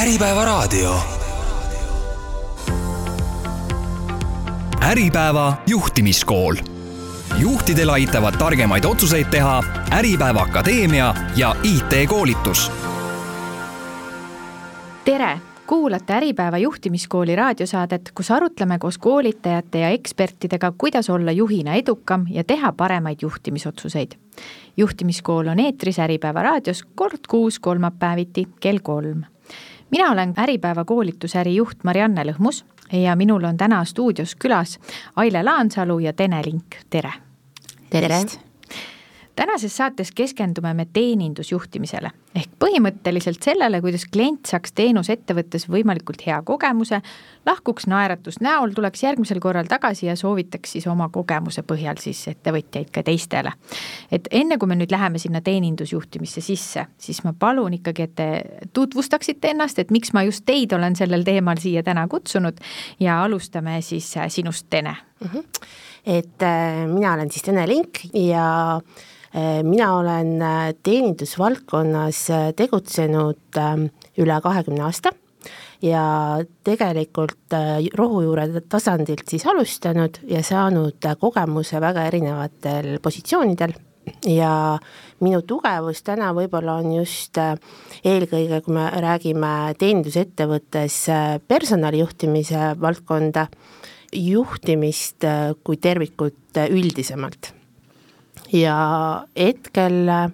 Äripäevaraadio. Äripäeva juhtimiskool. juhtidel aitavad targemaid otsuseid teha Äripäeva Akadeemia ja IT-koolitus. tere, kuulate Äripäeva juhtimiskooli raadiosaadet, kus arutleme koos koolitajate ja ekspertidega, kuidas olla juhina edukam ja teha paremaid juhtimisotsuseid. juhtimiskool on eetris Äripäeva raadios kord kuus kolmapäeviti kell kolm mina olen Äripäeva koolitusäri juht Marianne Lõhmus ja minul on täna stuudios külas Aile Laansalu ja Tene Link, tere! tervist! Tänases saates keskendume me teenindusjuhtimisele ehk põhimõtteliselt sellele, kuidas klient saaks teenusettevõttes võimalikult hea kogemuse, lahkuks naeratus näol, tuleks järgmisel korral tagasi ja soovitaks siis oma kogemuse põhjal siis ettevõtjaid ka teistele. et enne kui me nüüd läheme sinna teenindusjuhtimisse sisse, siis ma palun ikkagi, et te tutvustaksite ennast, et miks ma just teid olen sellel teemal siia täna kutsunud ja alustame siis sinust, Tene mm. -hmm. et äh, mina olen siis Tene Link ja äh, Äh, mina olen äh, teenindusvaldkonnas äh, tegutsenud ähm, üle kahekümne aasta ja tegelikult rohujuure tasandilt siis alustanud ja saanud kogemuse väga erinevatel positsioonidel. Ja minu tugevus täna võib-olla on just eelkõige, kui me räägime teenindusettevõttes personalijuhtimise valdkonda, juhtimist kui tervikut üldisemalt ja hetkel äh,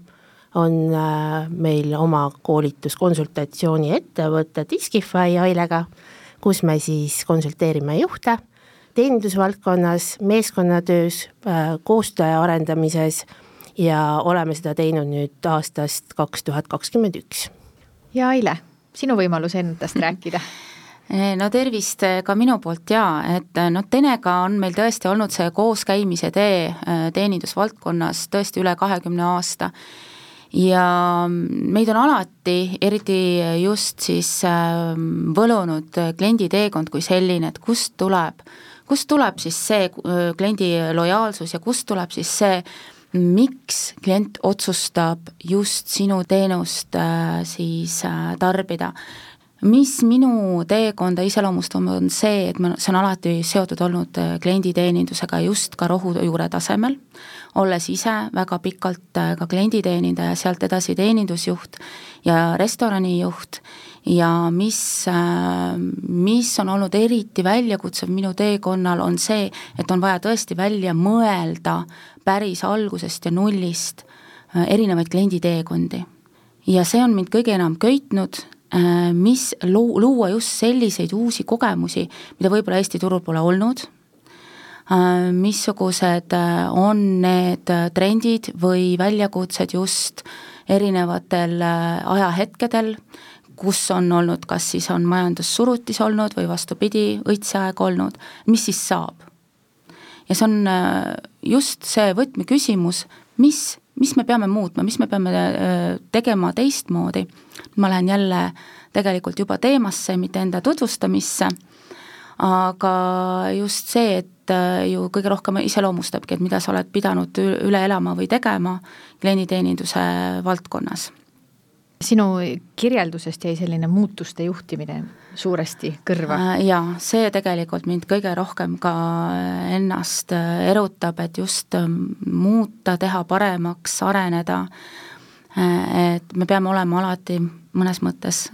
on äh, meil oma koolituskonsultatsiooni ettevõte Diskify Ailega, kus me siis konsulteerime juhte teenindusvaldkonnas, meeskonnatöös, äh, koostöö arendamises ja oleme seda teinud nüüd aastast kaks tuhat kakskümmend üks. ja Aile, sinu võimalus endast rääkida no tervist eh, ka minu poolt jaa, et noh, Tenega on meil tõesti olnud see kooskäimise tee teenindusvaldkonnas tõesti üle kahekümne aasta. ja meid on alati, eriti just siis võlunud kliendi teekond kui selline, et kust tuleb, kust tuleb siis see kliendi lojaalsus ja kust tuleb siis see, miks klient otsustab just sinu teenust siis tarbida mis minu teekonda iseloomustab, on see, et ma, see on alati seotud olnud äh, klienditeenindusega just ka rohujuure tasemel, olles ise väga pikalt äh, ka klienditeenindaja, sealt edasi teenindusjuht ja restoranijuht ja mis, äh, mis on olnud eriti väljakutsuv minu teekonnal, on see, et on vaja tõesti välja mõelda päris algusest ja nullist erinevaid klienditeekondi. ja see on mind kõige enam köitnud mis loo-, luua just selliseid uusi kogemusi, mida võib-olla Eesti turul pole olnud, äh, missugused äh, on need trendid või väljakutsed just erinevatel ajahetkedel, kus on olnud, kas siis on majandussurutis olnud või vastupidi, õitseaeg olnud, mis siis saab? ja see on just see võtmeküsimus, mis mis me peame muutma, mis me peame äh, tegema teistmoodi, ma lähen jälle tegelikult juba teemasse, mitte enda tutvustamisse, aga just see, et äh, ju kõige rohkem iseloomustabki, et mida sa oled pidanud üle elama või tegema klienditeeninduse valdkonnas sinu kirjeldusest jäi selline muutuste juhtimine suuresti kõrva. Äh, jaa, see tegelikult mind kõige rohkem ka ennast äh, erutab, et just ähm, muuta, teha paremaks, areneda, äh, et me peame olema alati mõnes mõttes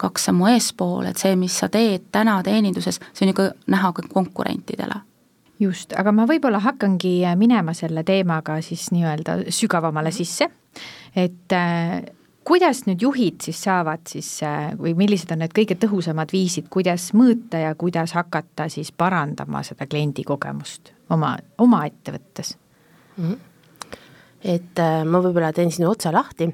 kaks sammu eespool, et see, mis sa teed täna teeninduses, see on ju ka näha ka konkurentidele. Just, aga ma võib-olla hakkangi minema selle teemaga siis nii-öelda sügavamale sisse, et kuidas nüüd juhid siis saavad siis äh, või millised on need kõige tõhusamad viisid, kuidas mõõta ja kuidas hakata siis parandama seda kliendi kogemust oma, oma ettevõttes mm? -hmm et äh, ma võib-olla teen sinu otsa lahti,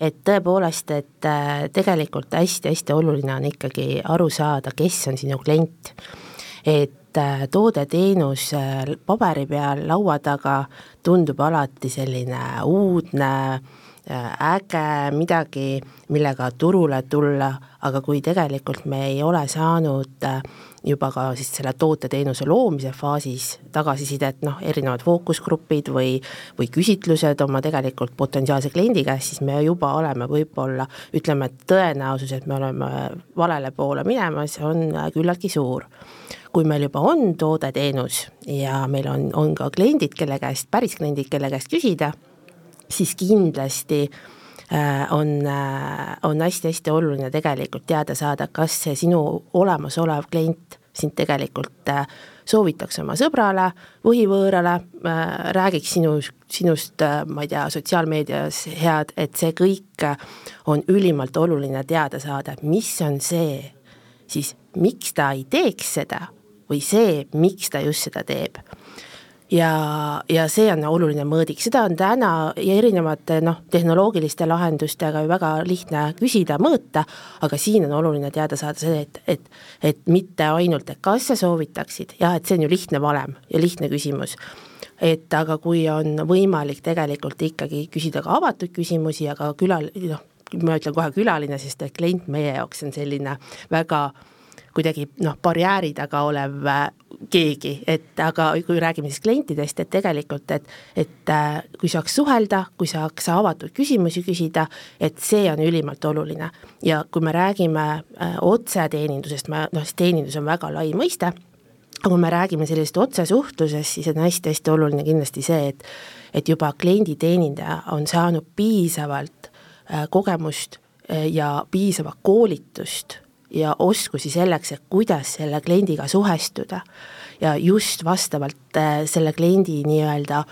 et tõepoolest, et äh, tegelikult hästi-hästi oluline on ikkagi aru saada, kes on sinu klient. et toode-teenus äh, paberi peal laua taga tundub alati selline uudne äge, midagi, millega turule tulla, aga kui tegelikult me ei ole saanud äh, juba ka siis selle toote-teenuse loomise faasis tagasisidet, noh, erinevad fookusgrupid või, või küsitlused oma tegelikult potentsiaalse kliendi käest, siis me juba oleme võib-olla, ütleme, et tõenäosus, et me oleme valele poole minemas, on küllaltki suur. Kui meil juba on toode-teenus ja meil on, on ka kliendid, kelle käest, päris kliendid, kelle käest küsida, siis kindlasti äh, on, äh, on hästi-hästi oluline tegelikult teada saada, kas see sinu olemasolev klient sind tegelikult äh, soovitaks oma sõbrale või võõrale, räägiks sinu, sinust, ma ei tea, sotsiaalmeedias head, et see kõik on ülimalt oluline teada saada, mis on see siis, miks ta ei teeks seda või see, miks ta just seda teeb ja, ja see on oluline mõõdik, seda on täna erinevate noh, tehnoloogiliste lahendustega ju väga lihtne küsida, mõõta, aga siin on oluline teada saada see, et, et, et mitte ainult, et kas sa soovitaksid, jah, et see on ju lihtne valem ja lihtne küsimus, et aga kui on võimalik tegelikult ikkagi küsida ka avatud küsimusi, aga külal-, noh, ma ütlen kohe külaline, sest et klient meie jaoks on selline väga kuidagi noh, barjääri taga olev äh, keegi, et aga kui räägime siis klientidest, et tegelikult, et et äh, kui saaks suhelda, kui saaks avatud küsimusi küsida, et see on ülimalt oluline. ja kui me räägime äh, otseteenindusest, ma noh, siis teenindus on väga lai mõiste, aga kui me räägime sellisest otsesuhtlusest, siis on hästi-hästi oluline kindlasti see, et et juba klienditeenindaja on saanud piisavalt kogemust ja piisavat koolitust ja oskusi selleks, et kuidas selle kliendiga suhestuda. ja just vastavalt äh, selle kliendi nii-öelda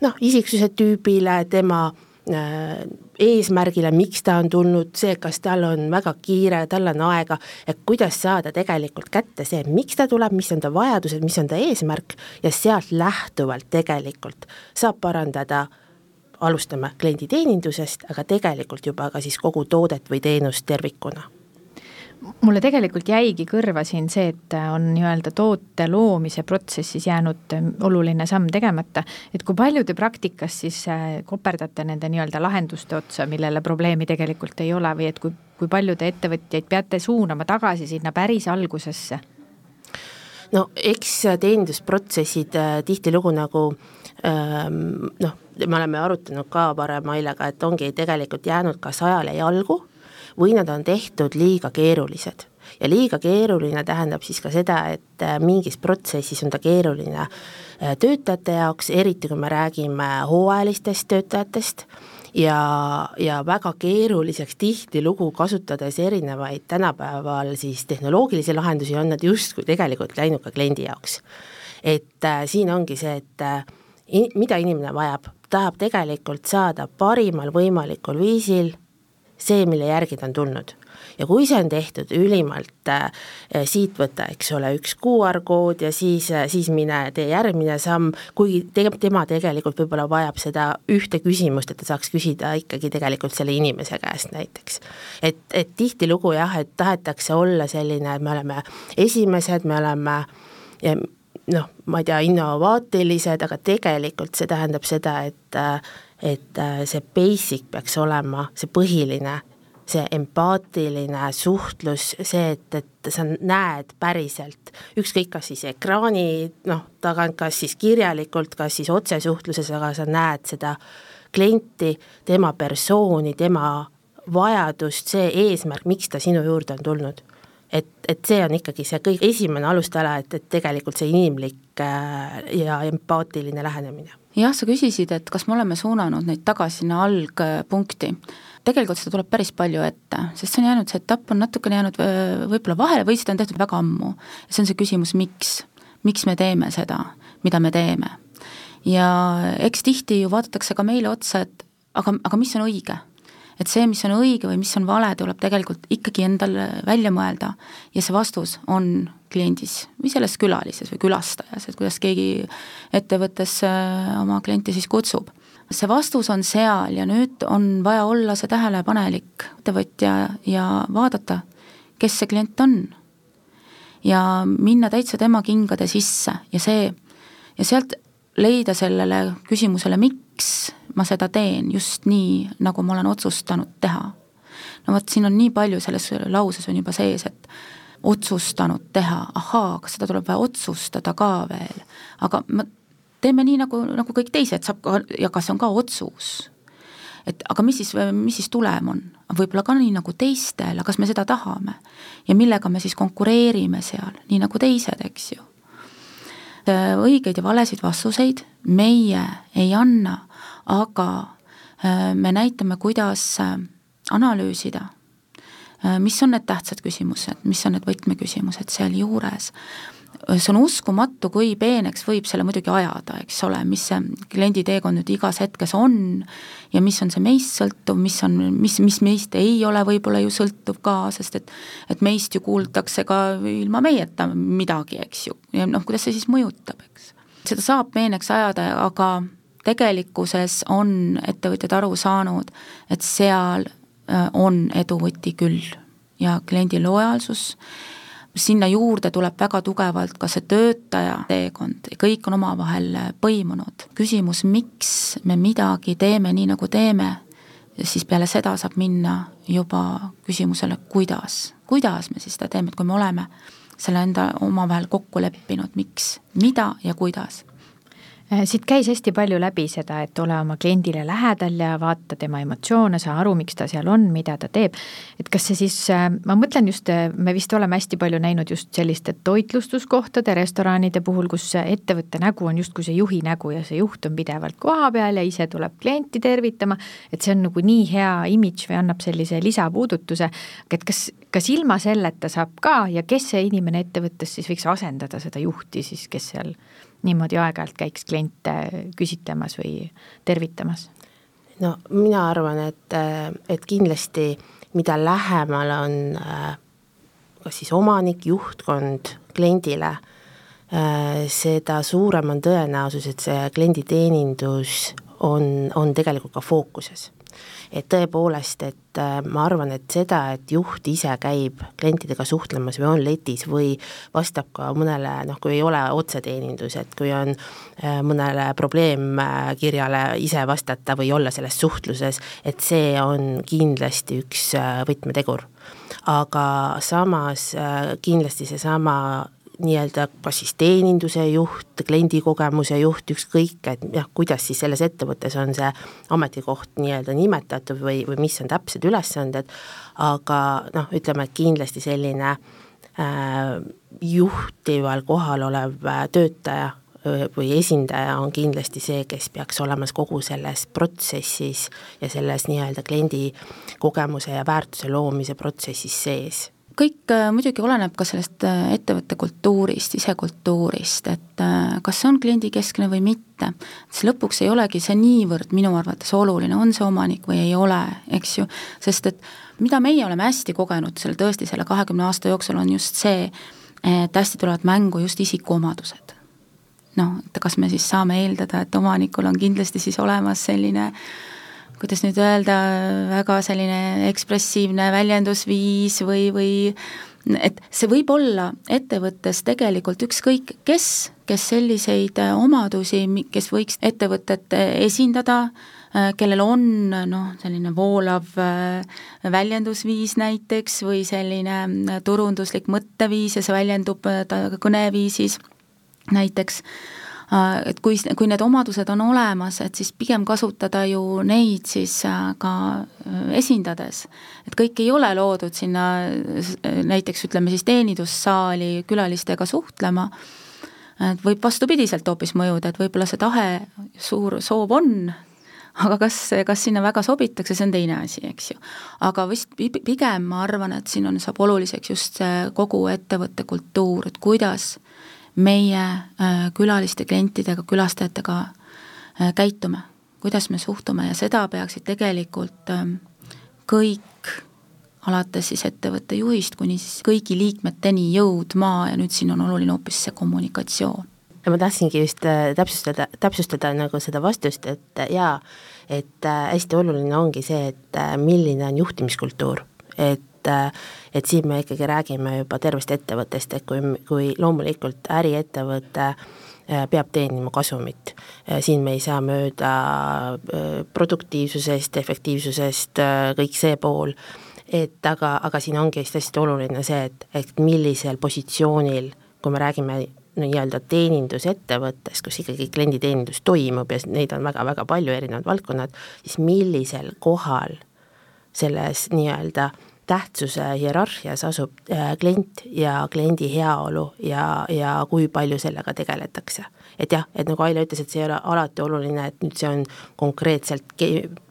noh, isiksuse tüübile, tema äh, eesmärgile, miks ta on tulnud, see, kas tal on väga kiire, tal on aega, et kuidas saada tegelikult kätte see, miks ta tuleb, mis on ta vajadused, mis on ta eesmärk ja sealt lähtuvalt tegelikult saab parandada alustame klienditeenindusest, aga tegelikult juba ka siis kogu toodet või teenust tervikuna mulle tegelikult jäigi kõrva siin see, et on nii-öelda toote loomise protsessis jäänud oluline samm tegemata, et kui palju te praktikas siis äh, koperdate nende nii-öelda lahenduste otsa, millele probleemi tegelikult ei ole või et kui, kui palju te ettevõtjaid peate suunama tagasi sinna päris algusesse? no eks teenindusprotsessid äh, tihtilugu nagu ähm, noh, me oleme arutanud ka varem Ailega, et ongi tegelikult jäänud kas ajale jalgu või nad on tehtud liiga keerulised ja liiga keeruline tähendab siis ka seda, et äh, mingis protsessis on ta keeruline äh, töötajate jaoks, eriti kui me räägime hooajalistest töötajatest ja, ja väga keeruliseks tihtilugu kasutades erinevaid tänapäeval siis tehnoloogilisi lahendusi, on nad justkui tegelikult läinud ka kliendi jaoks. et äh, siin ongi see, et äh, in, mida inimene vajab, tahab tegelikult saada parimal võimalikul viisil see, mille järgi ta on tulnud. ja kui see on tehtud ülimalt äh, siit võtta, eks ole, üks QR-kood ja siis äh,, siis mine tee järgmine samm, kuigi te, tema tegelikult võib-olla vajab seda ühte küsimust, et ta saaks küsida ikkagi tegelikult selle inimese käest näiteks. et, et tihtilugu jah, et tahetakse olla selline, et me oleme esimesed, me oleme ja, noh, ma ei tea, innovaatilised, aga tegelikult see tähendab seda, et äh, et äh, see basic peaks olema see põhiline, see empaatiline suhtlus, see, et, et sa näed päriselt, ükskõik, kas siis ekraani noh, tagant, kas siis kirjalikult, kas siis otsesuhtluses, aga sa näed seda klienti, tema persooni, tema vajadust, see eesmärk, miks ta sinu juurde on tulnud. Et, et see on ikkagi see kõik esimene alustala, et, et tegelikult see inimlik äh, ja empaatiline lähenemine jah, sa küsisid, et kas me oleme suunanud neid tagasi sinna algpunkti. tegelikult seda tuleb päris palju ette, sest see on jäänud, see etapp on natukene jäänud võib-olla vahele või seda on tehtud väga ammu. see on see küsimus, miks, miks me teeme seda, mida me teeme. ja eks tihti ju vaadatakse ka meile otsa, et aga, aga mis on õige et see, mis on õige või mis on vale, tuleb tegelikult ikkagi endal välja mõelda ja see vastus on kliendis või selles külalises või külastajas, et kuidas keegi ettevõttes äh, oma klienti siis kutsub. see vastus on seal ja nüüd on vaja olla see tähelepanelik ettevõtja ja vaadata, kes see klient on. ja minna täitsa tema kingade sisse ja see, ja sealt leida sellele küsimusele, miks ma seda teen just nii, nagu ma olen otsustanud teha. no vot, siin on nii palju selles lauses on juba sees, et otsustanud teha, ahaa, aga seda tuleb vaja otsustada ka veel, aga ma, teeme nii, nagu, nagu kõik teised, saab ka, ja kas see on ka otsus. et aga mis siis, mis siis tulem on? võib-olla ka nii nagu teistel, kas me seda tahame? ja millega me siis konkureerime seal, nii nagu teised, eks ju. õigeid ja valesid vastuseid meie ei anna, aga äh, me näitame, kuidas äh, analüüsida Äh, mis on need tähtsad küsimused, mis on need võtmeküsimused sealjuures. See on uskumatu, kui peeneks võib selle muidugi ajada, eks ole, mis see kliendi teekond nüüd igas hetkes on ja mis on see meist sõltuv, mis on, mis, mis meist ei ole võib-olla ju sõltuv ka, sest et et meist ju kuuldakse ka ilma meieta midagi, eks ju, ja noh, kuidas see siis mõjutab, eks. seda saab peeneks ajada, aga tegelikkuses on ettevõtjad aru saanud, et seal Äh, on edu võti küll ja kliendi lojaalsus, sinna juurde tuleb väga tugevalt ka see töötaja teekond, kõik on omavahel põimunud. küsimus, miks me midagi teeme nii, nagu teeme, siis peale seda saab minna juba küsimusele, kuidas, kuidas me siis seda teeme, et kui me oleme selle enda omavahel kokku leppinud, miks, mida ja kuidas. Äh, siit käis hästi palju läbi seda, et ole oma kliendile lähedal ja vaata tema emotsioone, saa aru, miks ta seal on, mida ta teeb. et kas see siis, äh, ma mõtlen just, äh, me vist oleme hästi palju näinud just selliste toitlustuskohtade, restoranide puhul, kus ettevõtte nägu on justkui see juhi nägu ja see juht on pidevalt kohapeal ja ise tuleb klienti tervitama, et see on nagu nii hea imidž või annab sellise lisapuudutuse, et kas, kas ilma selleta saab ka ja kes see inimene ettevõttes siis võiks asendada seda juhti siis, kes seal niimoodi aeg-ajalt käiks kliente küsitlemas või tervitamas? no mina arvan, et, et kindlasti mida lähemal on kas siis omanik, juhtkond kliendile, seda suurem on tõenäosus, et see klienditeenindus on, on tegelikult ka fookuses et tõepoolest, et äh, ma arvan, et seda, et juht ise käib klientidega suhtlemas või on letis või vastab ka mõnele, noh, kui ei ole otseteenindus, et kui on äh, mõnele probleemkirjale ise vastata või olla selles suhtluses, et see on kindlasti üks äh, võtmetegur. aga samas kindlasti seesama nii-öelda kas siis teeninduse juht, kliendikogemuse juht, ükskõik, et jah, kuidas siis selles ettevõttes on see ametikoht nii-öelda nimetatud või, või mis on täpsed ülesanded, aga noh, ütleme, et kindlasti selline äh, juhtival kohal olev äh, töötaja äh, või esindaja on kindlasti see, kes peaks olema kogu selles protsessis ja selles nii-öelda kliendi kogemuse ja väärtuse loomise protsessis sees kõik äh, muidugi oleneb ka sellest äh, ettevõtte kultuurist, sisekultuurist, et äh, kas see on kliendikeskne või mitte. siis lõpuks ei olegi see niivõrd minu arvates oluline, on see omanik või ei ole, eks ju, sest et mida meie oleme hästi kogenud selle tõesti selle kahekümne aasta jooksul, on just see, et hästi tulevad mängu just isikuomadused. noh, et kas me siis saame eeldada, et omanikul on kindlasti siis olemas selline äh, kuidas nüüd öelda, väga selline ekspressiivne väljendusviis või, või et see võib olla ettevõttes tegelikult ükskõik kes, kes selliseid omadusi, kes võiks ettevõtet esindada, kellel on noh, selline voolav väljendusviis näiteks või selline turunduslik mõtteviis ja see väljendub ta kõneviisis näiteks Äh, et kui, kui need omadused on olemas, et siis pigem kasutada ju neid siis äh, ka äh, esindades. et kõik ei ole loodud sinna näiteks ütleme siis teenindussaali külalistega suhtlema, et võib vastupidiselt hoopis mõjuda, et võib-olla see tahe, suur soov on, aga kas, kas sinna väga sobitakse, see on teine asi, eks ju. aga vist pigem ma arvan, et siin on, saab oluliseks just see kogu ettevõtte kultuur, et kuidas meie äh, külaliste, klientidega, külastajatega äh, käitume, kuidas me suhtume ja seda peaksid tegelikult ähm, kõik, alates siis ettevõtte juhist kuni siis kõigi liikmeteni jõudma ja nüüd siin on oluline hoopis see kommunikatsioon. ja ma tahtsingi just äh, täpsustada, täpsustada nagu seda vastust, et jaa, et hästi oluline ongi see, et milline on juhtimiskultuur, et et, et siin me ikkagi räägime juba tervest ettevõttest, et kui, kui loomulikult äriettevõte äh, peab teenima kasumit. Äh, siin me ei saa mööda äh, produktiivsusest, efektiivsusest, kõik see pool, et aga, aga siin ongi vist hästi oluline see, et, et millisel positsioonil, kui me räägime nii-öelda teenindusettevõttes, kus ikkagi klienditeenindus toimub ja neid on väga-väga palju, erinevad valdkonnad, siis millisel kohal selles nii-öelda tähtsuse hierarhias asub äh, klient ja kliendi heaolu ja, ja kui palju sellega tegeletakse. et jah, et nagu Aile ütles, et see ei ole alati oluline, et nüüd see on konkreetselt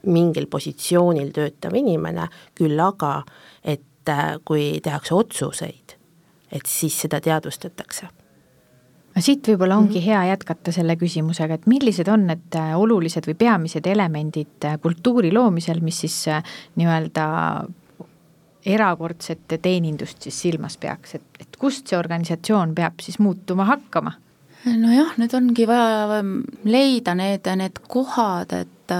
mingil positsioonil töötav inimene, küll aga et äh, kui tehakse otsuseid, et siis seda teadvustatakse no siit võib-olla ongi -hmm. hea jätkata selle küsimusega, et millised on need äh, olulised või peamised elemendid kultuuri loomisel, mis siis nii-öelda erakordset teenindust siis silmas peaks, et, et kust see organisatsioon peab siis muutuma hakkama? nojah, nüüd ongi vaja leida need, need kohad, et,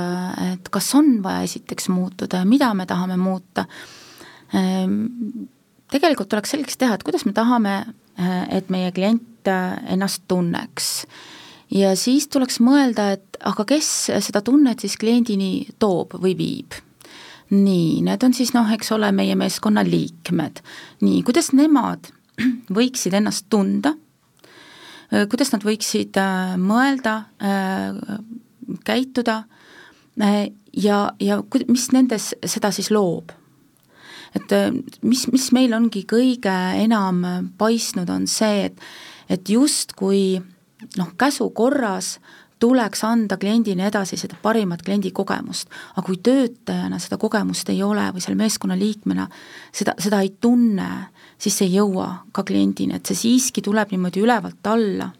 et kas on vaja esiteks muutuda ja mida me tahame muuta. Ähm, tegelikult tuleks selgeks teha, et kuidas me tahame, et meie klient ennast tunneks. ja siis tuleks mõelda, et aga kes seda tunnet siis kliendini toob või viib nii, need on siis noh, eks ole, meie meeskonna liikmed. nii, kuidas nemad võiksid ennast tunda, äh, kuidas nad võiksid äh, mõelda, käituda ja, ja mis nendes seda siis loob? et mis, mis meil ongi kõige enam paistnud, on see, et et justkui noh, käsu korras tuleks anda kliendile edasi seda parimat kliendi kogemust, aga kui töötajana seda kogemust ei ole või selle meeskonna liikmena seda, seda ei tunne, siis see ei jõua ka kliendini, et see siiski tuleb niimoodi ülevalt alla.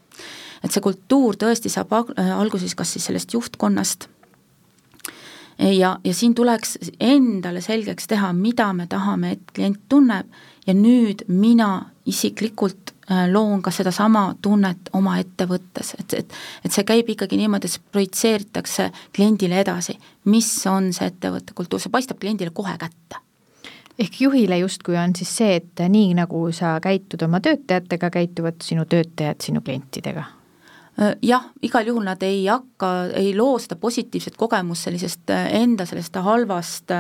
et see kultuur tõesti saab alguses kas siis sellest juhtkonnast. Ja, ja siin tuleks endale selgeks teha, mida me tahame, et klient tunneb ja nüüd mina isiklikult Äh, loon ka sedasama tunnet oma ettevõttes, et, et et see käib ikkagi niimoodi, et see projitseeritakse kliendile edasi, mis on see ettevõtte kultuur, see paistab kliendile kohe kätte. Ehk juhile justkui on siis see, et nii nagu sa käitud oma töötajatega, käituvad sinu töötajad sinu klientidega? Äh, jah, igal juhul nad ei hakka, ei loo seda positiivset kogemust sellisest äh, enda sellest halvast,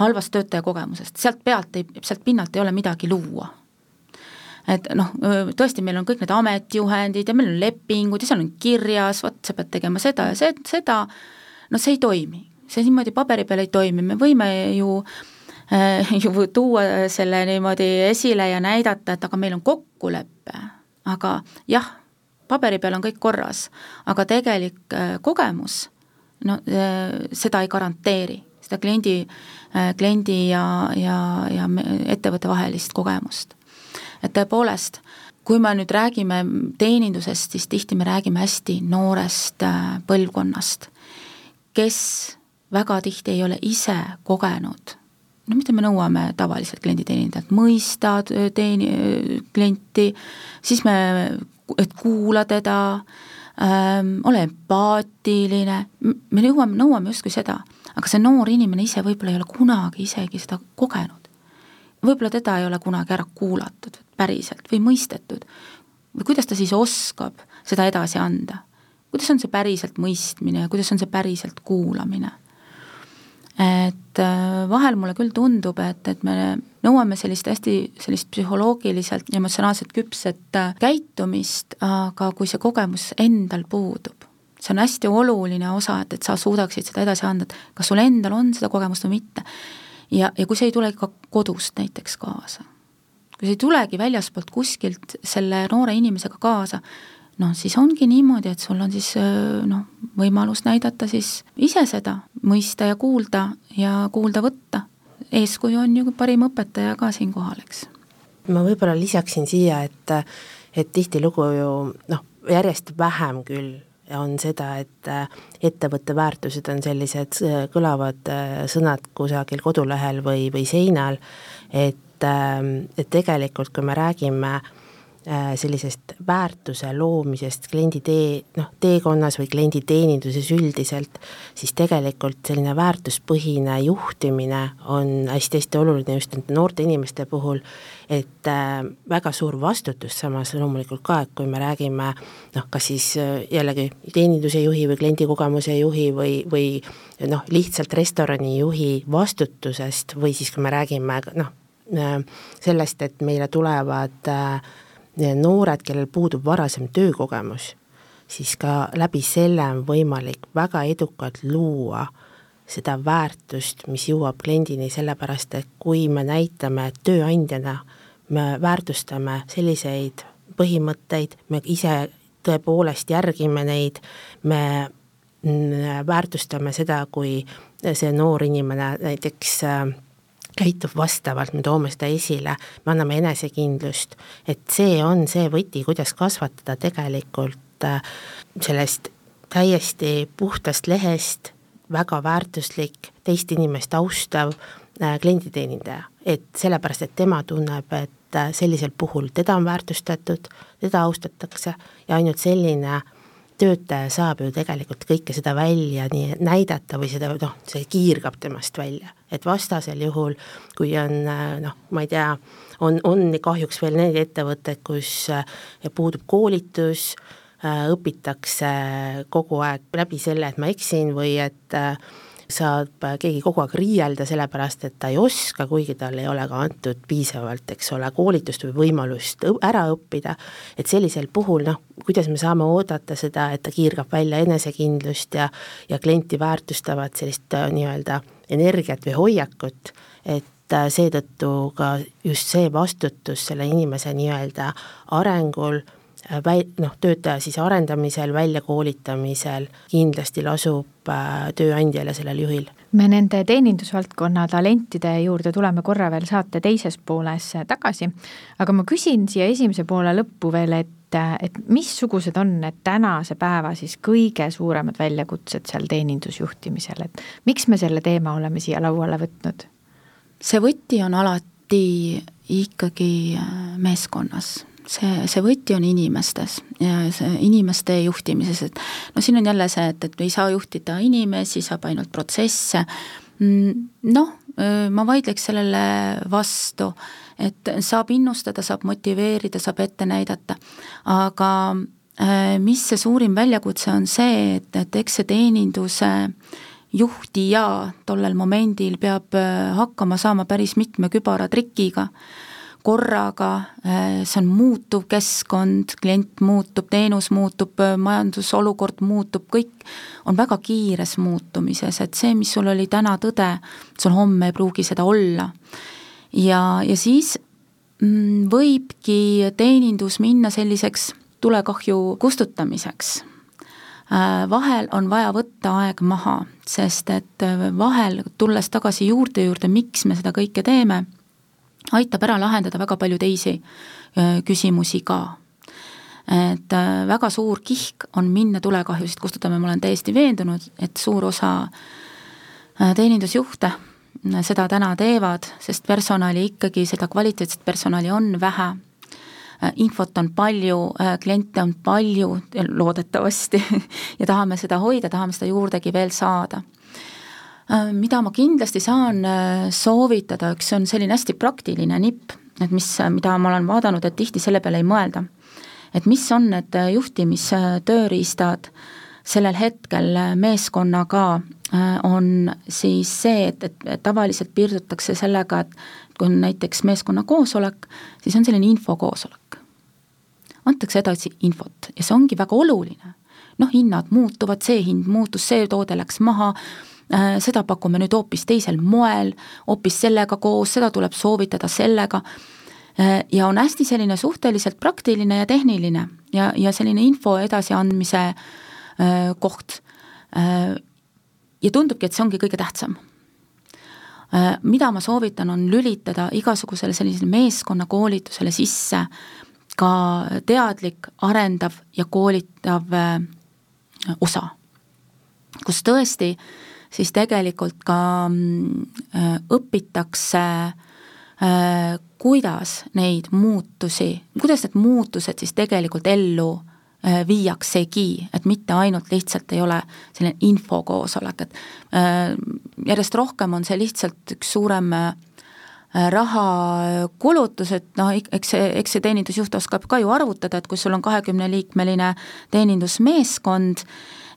halvast töötaja kogemusest, sealt pealt ei, sealt pinnalt ei ole midagi luua. Et noh, tõesti, meil on kõik need ametijuhendid ja meil on lepingud ja seal on kirjas, vot sa pead tegema seda ja see, seda, no see ei toimi. see niimoodi paberi peal ei toimi, me võime ju äh, ju tuua selle niimoodi esile ja näidata, et aga meil on kokkulepe, aga jah, paberi peal on kõik korras, aga tegelik äh, kogemus, no äh, seda ei garanteeri, seda kliendi äh,, kliendi ja, ja, ja ettevõtte vahelist kogemust. Et tõepoolest, kui me nüüd räägime teenindusest, siis tihti me räägime hästi noorest äh, põlvkonnast, kes väga tihti ei ole ise kogenud no mida me nõuame tavaliselt klienditeenindajalt, mõista teeni-, klienti, siis me, et kuula teda ähm,, ole empaatiline, me nõuame, nõuame justkui seda, aga see noor inimene ise võib-olla ei ole kunagi isegi seda kogenud võib-olla teda ei ole kunagi ära kuulatud päriselt või mõistetud. või kuidas ta siis oskab seda edasi anda? kuidas on see päriselt mõistmine ja kuidas on see päriselt kuulamine? et äh, vahel mulle küll tundub, et, et me nõuame sellist hästi, sellist psühholoogiliselt ja emotsionaalselt küpset äh, käitumist, aga kui see kogemus endal puudub, see on hästi oluline osa, et, et sa suudaksid seda edasi anda, et kas sul endal on seda kogemust või mitte ja, ja kui see ei tule ka kodust näiteks kaasa, kui see ei tulegi väljaspoolt kuskilt selle noore inimesega kaasa, noh, siis ongi niimoodi, et sul on siis noh, võimalus näidata siis ise seda, mõista ja kuulda ja kuulda võtta. eeskuju on ju parim õpetaja ka siinkohal, eks. ma võib-olla lisaksin siia, et, et tihtilugu ju noh, järjest vähem küll on seda, et äh, ettevõtte väärtused on sellised kõlavad äh, sõnad kusagil kodulehel või, või seinal, et, ähm, et tegelikult kui me räägime Äh, sellisest väärtuse loomisest kliendi tee, noh, teekonnas või kliendi teeninduses üldiselt, siis tegelikult selline väärtuspõhine juhtimine on hästi-hästi oluline just nende noorte inimeste puhul, et äh, väga suur vastutus samas loomulikult ka, et kui me räägime noh, kas siis äh, jällegi teeninduse juhi või kliendikogemuse juhi või, või noh, lihtsalt restorani juhi vastutusest või siis, kui me räägime noh, äh, sellest, et meile tulevad äh, noored, kellel puudub varasem töökogemus, siis ka läbi selle on võimalik väga edukalt luua seda väärtust, mis jõuab kliendini, sellepärast et kui me näitame tööandjana, me väärtustame selliseid põhimõtteid, me ise tõepoolest järgime neid, me väärtustame seda, kui see noor inimene näiteks äh, käitub vastavalt, me toome seda esile, me anname enesekindlust, et see on see võti, kuidas kasvatada tegelikult äh, sellest täiesti puhtast lehest väga väärtuslik, teist inimest austav äh, klienditeenindaja, et sellepärast, et tema tunneb, et äh, sellisel puhul teda on väärtustatud, teda austatakse ja ainult selline töötaja saab ju tegelikult kõike seda välja nii näidata või seda noh, see kiirgab temast välja, et vastasel juhul, kui on noh, ma ei tea, on, on kahjuks veel need ettevõtted, kus puudub koolitus, õpitakse kogu aeg läbi selle, et ma eksin või et äh, saab keegi kogu aeg riielda, sellepärast et ta ei oska, kuigi talle ei ole ka antud piisavalt, eks ole, koolitust või võimalust ära õppida, et sellisel puhul noh, kuidas me saame oodata seda, et ta kiirgab välja enesekindlust ja ja klienti väärtustavat sellist äh, nii-öelda energiat või hoiakut, et äh, seetõttu ka just see vastutus selle inimese nii-öelda arengul Äh, väi-, noh, töötaja siis arendamisel, väljakoolitamisel kindlasti lasub äh, tööandjal ja sellel juhil. me nende teenindusvaldkonna talentide juurde tuleme korra veel saate teises pooles tagasi, aga ma küsin siia esimese poole lõppu veel, et, et missugused on need tänase päeva siis kõige suuremad väljakutsed seal teenindusjuhtimisel, et miks me selle teema oleme siia lauale võtnud? see võti on alati ikkagi äh, meeskonnas see, see võti on inimestes ja see inimeste juhtimises, et no siin on jälle see, et, et ei saa juhtida inimesi, saab ainult protsesse, mm, noh, ma vaidleks sellele vastu, et saab innustada, saab motiveerida, saab ette näidata, aga mis see suurim väljakutse on see, et, et eks see teeninduse juhtija tollel momendil peab hakkama saama päris mitme kübaratrikiga korraga, äh, see on muutuv keskkond, klient muutub, teenus muutub, äh, majandusolukord muutub, kõik on väga kiires muutumises, et see, mis sul oli täna tõde, sul homme ei pruugi seda olla. ja, ja siis mm, võibki teenindus minna selliseks tulekahju kustutamiseks äh, vahel on vaja võtta aeg maha, sest et vahel, tulles tagasi juurte juurde, miks me seda kõike teeme aitab ära lahendada väga palju teisi küsimusi ka. et väga suur kihk on minna tulekahjusid kustutama, ma olen täiesti veendunud, et suur osa teenindusjuhte seda täna teevad, sest personali ikkagi, seda kvaliteetset personali on vähe, infot on palju, kliente on palju, loodetavasti ja tahame seda hoida, tahame seda juurdegi veel saada mida ma kindlasti saan äh, soovitada, üks on selline hästi praktiline nipp, et mis, mida ma olen vaadanud, et tihti selle peale ei mõelda. et mis on need juhtimistööriistad sellel hetkel meeskonnaga, äh, on siis see, et, et, tavaliselt piirdutakse sellega, et kui on näiteks meeskonna koosolek, siis on selline infokoosolek. antakse edasi infot ja see ongi väga oluline. noh, hinnad muutuvad, see hind muutus, see toode läks maha Äh, seda pakume nüüd hoopis teisel moel, hoopis sellega koos, seda tuleb soovitada sellega, äh, ja on hästi selline suhteliselt praktiline ja tehniline ja, ja selline info edasiandmise äh, koht. ja tundubki, et see ongi kõige tähtsam. mida ma soovitan, on lülitada igasugusele sellisele meeskonnakoolitusele sisse ka teadlik, arendav ja koolitav osa, kus tõesti äh, siis tegelikult ka mm, äh, õpitakse äh, kuidas neid muutusi, kuidas need muutused siis tegelikult ellu äh, viiaksegi, et mitte ainult lihtsalt ei ole selline infokoosolek, et järjest rohkem on see lihtsalt üks suurem rahakulutus, et noh, eks see, eks see teenindusjuht oskab ka ju arvutada, et kui sul on kahekümneliikmeline teenindusmeeskond,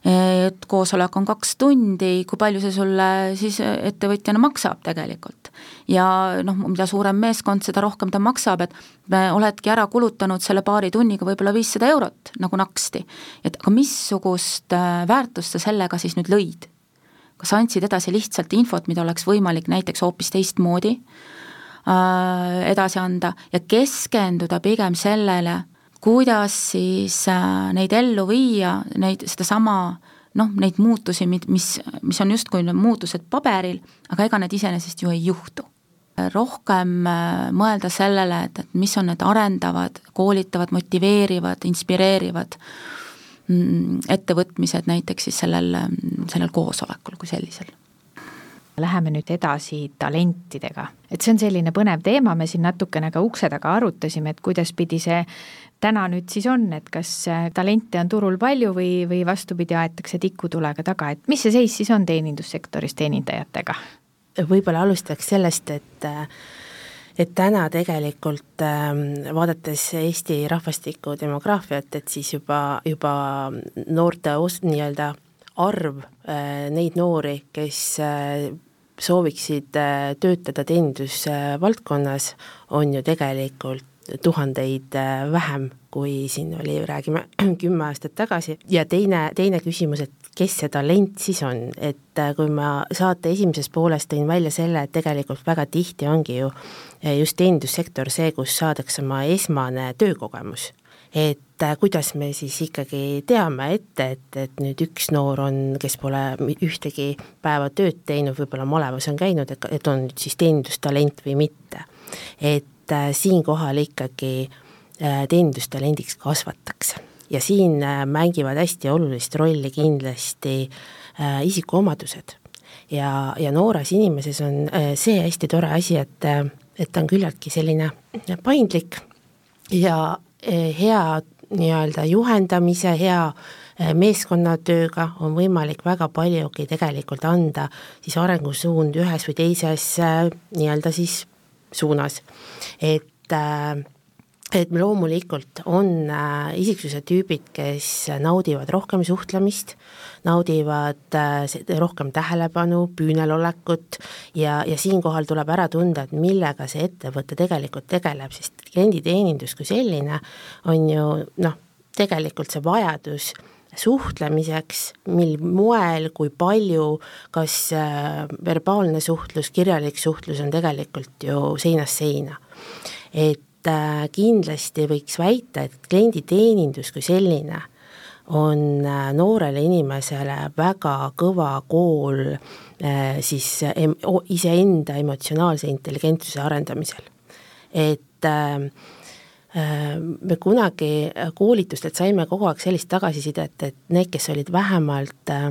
et koosolek on kaks tundi, kui palju see sulle siis ettevõtjana maksab tegelikult. ja noh, mida suurem meeskond, seda rohkem ta maksab, et oledki ära kulutanud selle paari tunniga võib-olla viissada eurot nagu naksti. et aga missugust äh, väärtust sa sellega siis nüüd lõid? kas andsid edasi lihtsalt infot, mida oleks võimalik näiteks hoopis teistmoodi äh, edasi anda ja keskenduda pigem sellele, kuidas siis äh, neid ellu viia, neid, sedasama noh, neid muutusi, mis, mis on justkui muutused paberil, aga ega need iseenesest ju ei juhtu. rohkem äh, mõelda sellele, et, et mis on need arendavad, koolitavad, motiveerivad, inspireerivad mm, ettevõtmised näiteks siis sellel, sellel koosolekul kui sellisel Läheme nüüd edasi talentidega, et see on selline põnev teema, me siin natukene ka ukse taga arutasime, et kuidas pidi see täna nüüd siis on, et kas äh, talente on turul palju või, või vastupidi, aetakse tikutulega taga, et mis see seis siis on teenindussektoris teenindajatega? võib-olla alustaks sellest, et äh, et täna tegelikult ähm, vaadates Eesti rahvastiku demograafiat, et siis juba, juba noorte os-, nii-öelda arv, äh, neid noori, kes sooviksid töötada teenindusvaldkonnas, on ju tegelikult tuhandeid äh, vähem, kui siin oli, räägime kümme aastat tagasi, ja teine, teine küsimus, et kes see talent siis on, et äh, kui ma saate esimeses pooles tõin välja selle, et tegelikult väga tihti ongi ju äh, just teenindussektor see, kus saadakse oma esmane töökogemus. Et kuidas me siis ikkagi teame ette, et, et nüüd üks noor on, kes pole ühtegi päeva tööd teinud, võib-olla malevas on käinud, et, et on nüüd siis teenindustalent või mitte. et et äh, siinkohal ikkagi äh, teenindustalendiks kasvatakse. ja siin äh, mängivad hästi olulist rolli kindlasti isikuomadused. ja, ja noores inimeses on see hästi tore asi, et, et ta on küllaltki selline paindlik ja hea nii-öelda juhendamise, hea meeskonnatööga on võimalik väga paljugi tegelikult anda siis arengusuund ühes või teises nii-öelda siis suunas. et äh, et loomulikult on äh, isiksuse tüübid, kes naudivad rohkem suhtlemist, naudivad äh, rohkem tähelepanu, püünelolekut ja, ja siinkohal tuleb ära tunda, et millega see ettevõte tegelikult tegeleb, sest klienditeenindus kui selline on ju noh, tegelikult see vajadus suhtlemiseks, mil moel, kui palju, kas äh, verbaalne suhtlus, kirjalik suhtlus on tegelikult ju seinast seina. et äh, kindlasti võiks väita, et klienditeenindus kui selline on äh, noorele inimesele väga kõva kool siis iseenda emotsionaalse intelligentsuse arendamisel. et äh, me kunagi koolitustelt saime kogu aeg sellist tagasisidet, et need, kes olid vähemalt äh,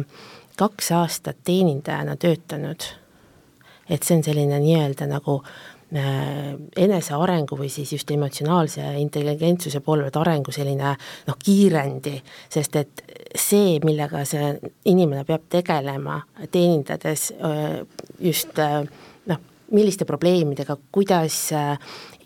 kaks aastat teenindajana töötanud, et see on selline nii-öelda nagu äh, enesearengu või siis just emotsionaalse intelligentsuse poole pealt arengu selline noh, kiirendi, sest et see, millega see inimene peab tegelema, teenindades äh, just noh, milliste probleemidega, kuidas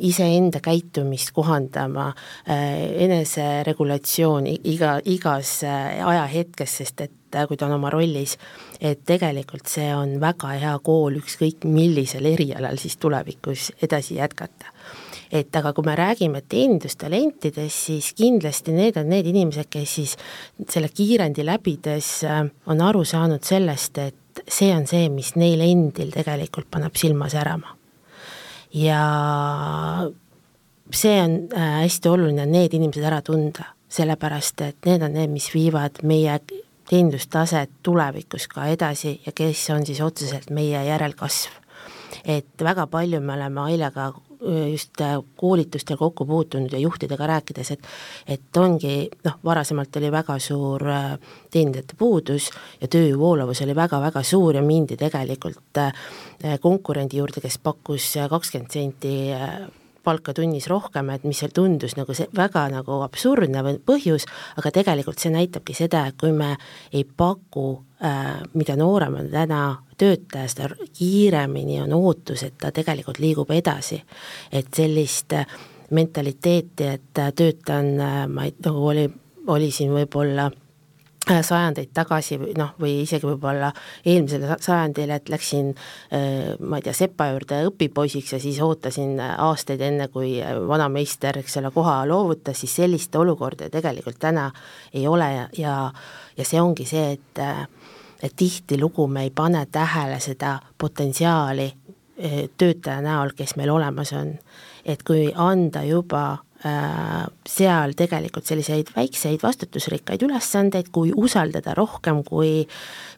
iseenda käitumist kohandama, äh, eneseregulatsioon iga, igas äh, ajahetkes, sest et äh, kui ta on oma rollis, et tegelikult see on väga hea kool ükskõik millisel erialal siis tulevikus edasi jätkata. Et aga kui me räägime teenindustalentidest, siis kindlasti need on need inimesed, kes siis selle kiirendi läbides on aru saanud sellest, et see on see, mis neil endil tegelikult paneb silma särama ja see on äh, hästi oluline, need inimesed ära tunda, sellepärast et need on need, mis viivad meie teenindustaset tulevikus ka edasi ja kes on siis otseselt meie järelkasv. et väga palju me oleme Ailega just koolitustel kokku puutunud ja juhtidega rääkides, et et ongi noh, varasemalt oli väga suur teenindajate puudus ja tööjõuvoolavus oli väga-väga suur ja mindi tegelikult konkurendi juurde, kes pakkus kakskümmend senti palka tunnis rohkem, et mis seal tundus nagu see väga nagu absurdne põhjus, aga tegelikult see näitabki seda, et kui me ei paku äh,, mida noorem on täna töötaja, seda kiiremini on ootus, et ta tegelikult liigub edasi. et sellist äh, mentaliteeti, et äh, töötan, äh, ma ei, nagu oli, oli siin võib-olla Äh, sajandeid tagasi või noh, või isegi võib-olla eelmisel sajandil, et läksin äh, ma ei tea, sepa juurde õpipoisiks ja siis ootasin aastaid, enne kui vanameister, eks ole, koha loovutas, siis sellist olukorda tegelikult täna ei ole ja, ja ja see ongi see, et et tihtilugu me ei pane tähele seda potentsiaali äh, töötaja näol, kes meil olemas on. et kui anda juba Äh, seal tegelikult selliseid väikseid vastutusrikkaid ülesandeid, kui usaldada rohkem, kui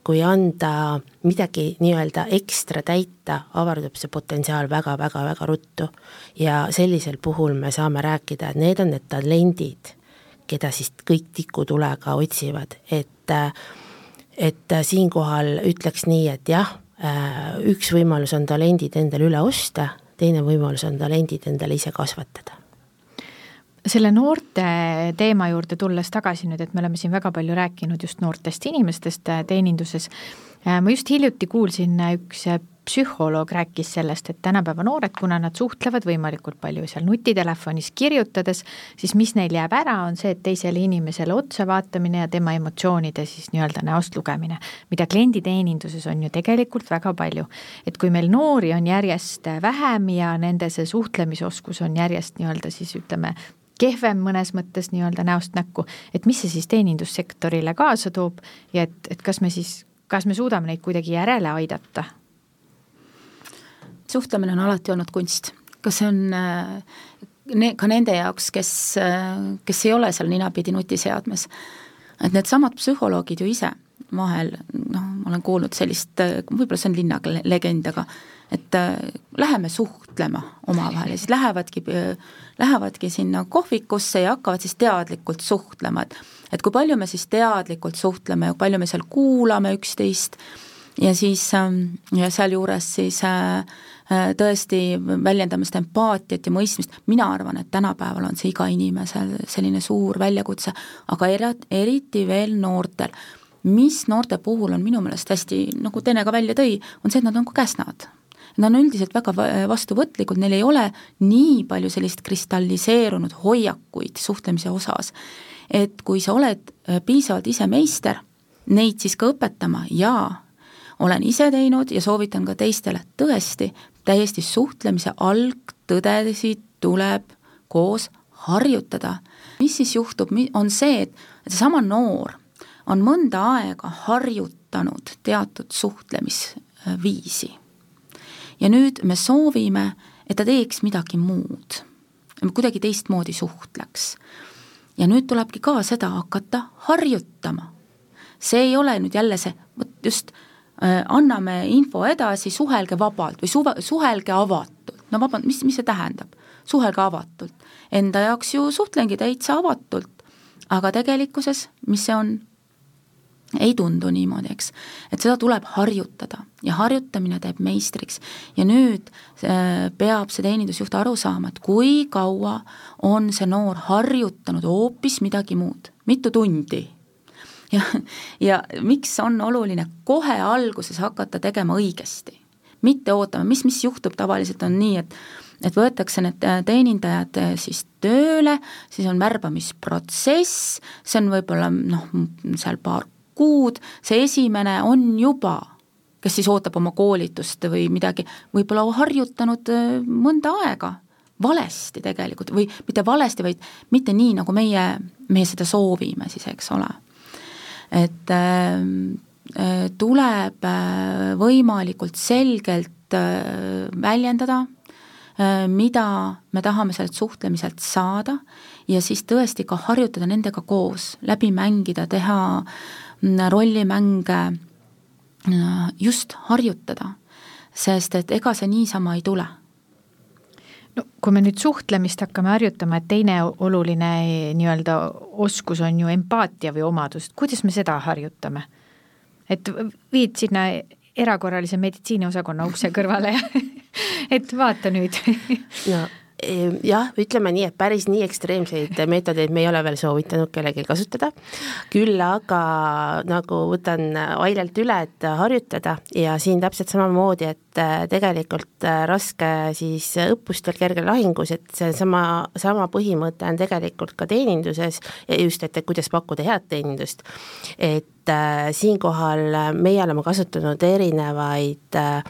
kui anda midagi nii-öelda ekstra täita, avardub see potentsiaal väga-väga-väga ruttu. ja sellisel puhul me saame rääkida, et need on need talendid, keda siis kõik tikutulega otsivad, et et siinkohal ütleks nii, et jah, äh, üks võimalus on talendid endale üle osta, teine võimalus on talendid endale ise kasvatada selle noorte teema juurde tulles tagasi nüüd, et me oleme siin väga palju rääkinud just noortest inimestest äh, teeninduses. Äh, ma just hiljuti kuulsin, äh, üks psühholoog rääkis sellest, et tänapäeva noored, kuna nad suhtlevad võimalikult palju seal nutitelefonis kirjutades, siis mis neil jääb ära, on see, et teisele inimesele otsa vaatamine ja tema emotsioonide siis nii-öelda näost lugemine, mida klienditeeninduses on ju tegelikult väga palju. et kui meil noori on järjest vähem ja nende see suhtlemisoskus on järjest nii-öelda siis ütleme, kehvem mõnes mõttes nii-öelda näost näkku, et mis see siis teenindussektorile kaasa toob ja et, et kas me siis, kas me suudame neid kuidagi järele aidata? Suhtlemine on alati olnud kunst, kas see on äh, ne-, ka nende jaoks, kes, äh, kes ei ole seal ninapidi nutiseadmes, et needsamad psühholoogid ju ise vahel, noh, ma olen kuulnud sellist, võib-olla see on linnalegend, aga et äh, läheme suhtlema omavahel ja siis lähevadki, lähevadki sinna kohvikusse ja hakkavad siis teadlikult suhtlema, et et kui palju me siis teadlikult suhtleme ja palju me seal kuulame üksteist. Ja siis ähm, ja sealjuures siis äh, äh, tõesti väljendame seda empaatiat ja mõistmist, mina arvan, et tänapäeval on see iga inimesel selline suur väljakutse, aga eriti veel noortel. Mis noorte puhul on minu meelest hästi, nagu Tene ka välja tõi, on see, et nad on nagu käsnad. Nad on üldiselt väga vastuvõtlikud, neil ei ole nii palju sellist kristalliseerunud hoiakuid suhtlemise osas, et kui sa oled äh, piisavalt ise meister, neid siis ka õpetama ja olen ise teinud ja soovitan ka teistele, tõesti, täiesti suhtlemise algtõdesid tuleb koos harjutada. mis siis juhtub, on see, et seesama noor on mõnda aega harjutanud teatud suhtlemisviisi ja nüüd me soovime, et ta teeks midagi muud, kuidagi teistmoodi suhtleks. ja nüüd tulebki ka seda hakata harjutama. see ei ole nüüd jälle see, vot just anname info edasi, suhelge vabalt või suve, suhelge avatult, no vabandust, mis, mis see tähendab? suhelge avatult. Enda jaoks ju suhtlengi täitsa avatult, aga tegelikkuses, mis see on, ei tundu niimoodi, eks. et seda tuleb harjutada ja harjutamine teeb meistriks. ja nüüd äh, peab see teenindusjuht aru saama, et kui kaua on see noor harjutanud hoopis midagi muud, mitu tundi. ja, ja miks on oluline kohe alguses hakata tegema õigesti, mitte ootama, mis, mis juhtub. Tavaliselt, on nii, et et võetakse need äh, teenindajad äh, siis tööle, siis on värbamisprotsess, see on võib-olla noh, seal paar kuud, see esimene on juba, kes siis ootab oma koolitust või midagi, võib-olla harjutanud äh, mõnda aega, valesti tegelikult või mitte valesti, vaid mitte nii, nagu meie, meie seda soovime siis, eks ole. Et äh, äh tuleb äh, võimalikult selgelt äh, väljendada mida me tahame sellelt suhtlemiselt saada ja siis tõesti ka harjutada nendega koos, läbi mängida, teha rollimänge äh, just harjutada, sest et ega see niisama ei tule no kui me nüüd suhtlemist hakkame harjutama, et teine oluline nii-öelda oskus on ju empaatia või omadus, kuidas me seda harjutame? et viid sinna erakorralise meditsiiniosakonna ukse kõrvale ja et vaata nüüd no jah, ütleme nii, et päris nii ekstreemseid meetodeid me ei ole veel soovitanud kellelgi kasutada, küll aga nagu võtan Ailelt üle, et harjutada ja siin täpselt samamoodi, et äh, tegelikult äh, raske siis õppustel, kergel lahingus, et see sama, põhimõte on tegelikult ka teeninduses, just, et kuidas pakkuda head teenindust. et äh, siinkohal meie oleme kasutanud erinevaid äh,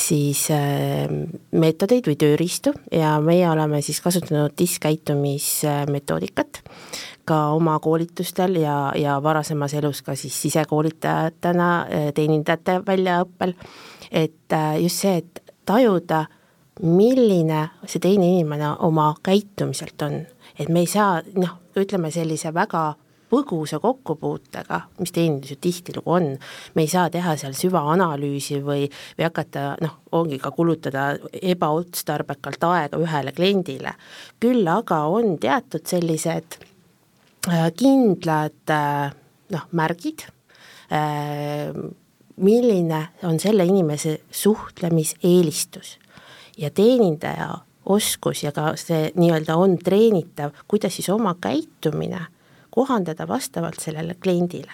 siis äh, meetodeid või tööriistu ja meie oleme siis kasutanud diskkäitumismetoodikat ka oma koolitustel ja, ja varasemas elus ka siis sisekoolitajatena äh, teenindajate väljaõppel, et äh, just see, et tajuda, milline see teine inimene oma käitumiselt on, et me ei saa noh, ütleme sellise väga põgusa kokkupuutega, mis teenindus ju tihtilugu on, me ei saa teha seal süvaanalüüsi või, või hakata noh, ongi ka kulutada ebaotstarbekalt aega ühele kliendile. küll aga on teatud sellised äh, kindlad äh, noh, märgid äh,, milline on selle inimese suhtlemiseelistus ja teenindaja oskus ja ka see nii-öelda on treenitav, kuidas siis oma käitumine kohandada vastavalt sellele kliendile.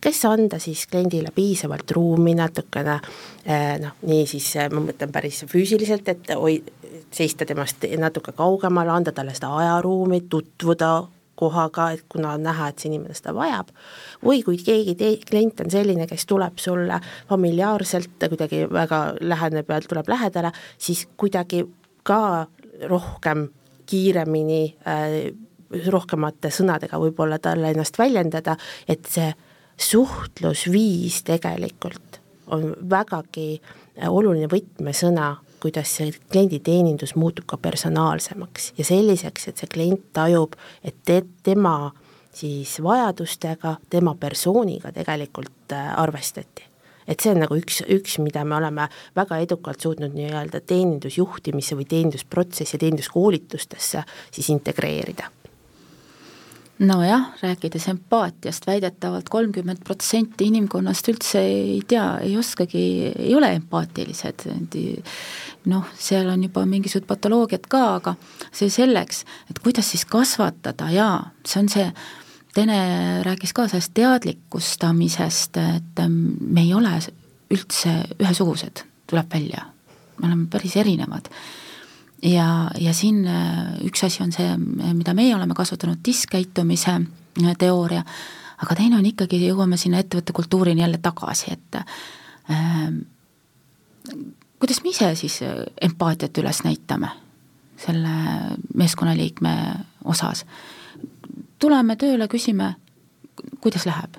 kes anda siis kliendile piisavalt ruumi natukene eh, noh, nii siis eh, ma mõtlen päris füüsiliselt, et oi-, seista temast natuke kaugemal, anda talle seda ajaruumi, tutvuda kohaga, et kuna on näha, et see inimene seda vajab, või kui keegi tei-, klient on selline, kes tuleb sulle familiaarselt kuidagi väga läheneb ja tuleb lähedale, siis kuidagi ka rohkem, kiiremini äh, rohkemate sõnadega võib-olla talle ennast väljendada, et see suhtlusviis tegelikult on vägagi oluline võtmesõna, kuidas see klienditeenindus muutub ka personaalsemaks. Ja selliseks, et see klient tajub, et te, tema siis vajadustega, tema persooniga tegelikult äh, arvestati. Et see on nagu üks, üks, mida me oleme väga edukalt suutnud nii-öelda teenindusjuhtimisse või teenindusprotsessi, teeninduskoolitustesse siis integreerida nojah, rääkides empaatiast väidetavalt, väidetavalt kolmkümmend protsenti inimkonnast üldse ei tea, ei oskagi, ei ole empaatilised, noh, seal on juba mingisugused patoloogiad ka, aga see selleks, et kuidas siis kasvatada ja see on see, Tene rääkis ka sellest teadlikustamisest, et me ei ole üldse ühesugused, tuleb välja, me oleme päris erinevad ja, ja siin äh, üks asi on see, mida meie oleme kasutanud, diskkäitumise äh, teooria, aga teine on ikkagi, jõuame sinna ettevõtte kultuurini jälle tagasi, et äh, kuidas me ise siis äh, empaatiat üles näitame selle meeskonnaliikme osas. tuleme tööle, küsime, kuidas läheb,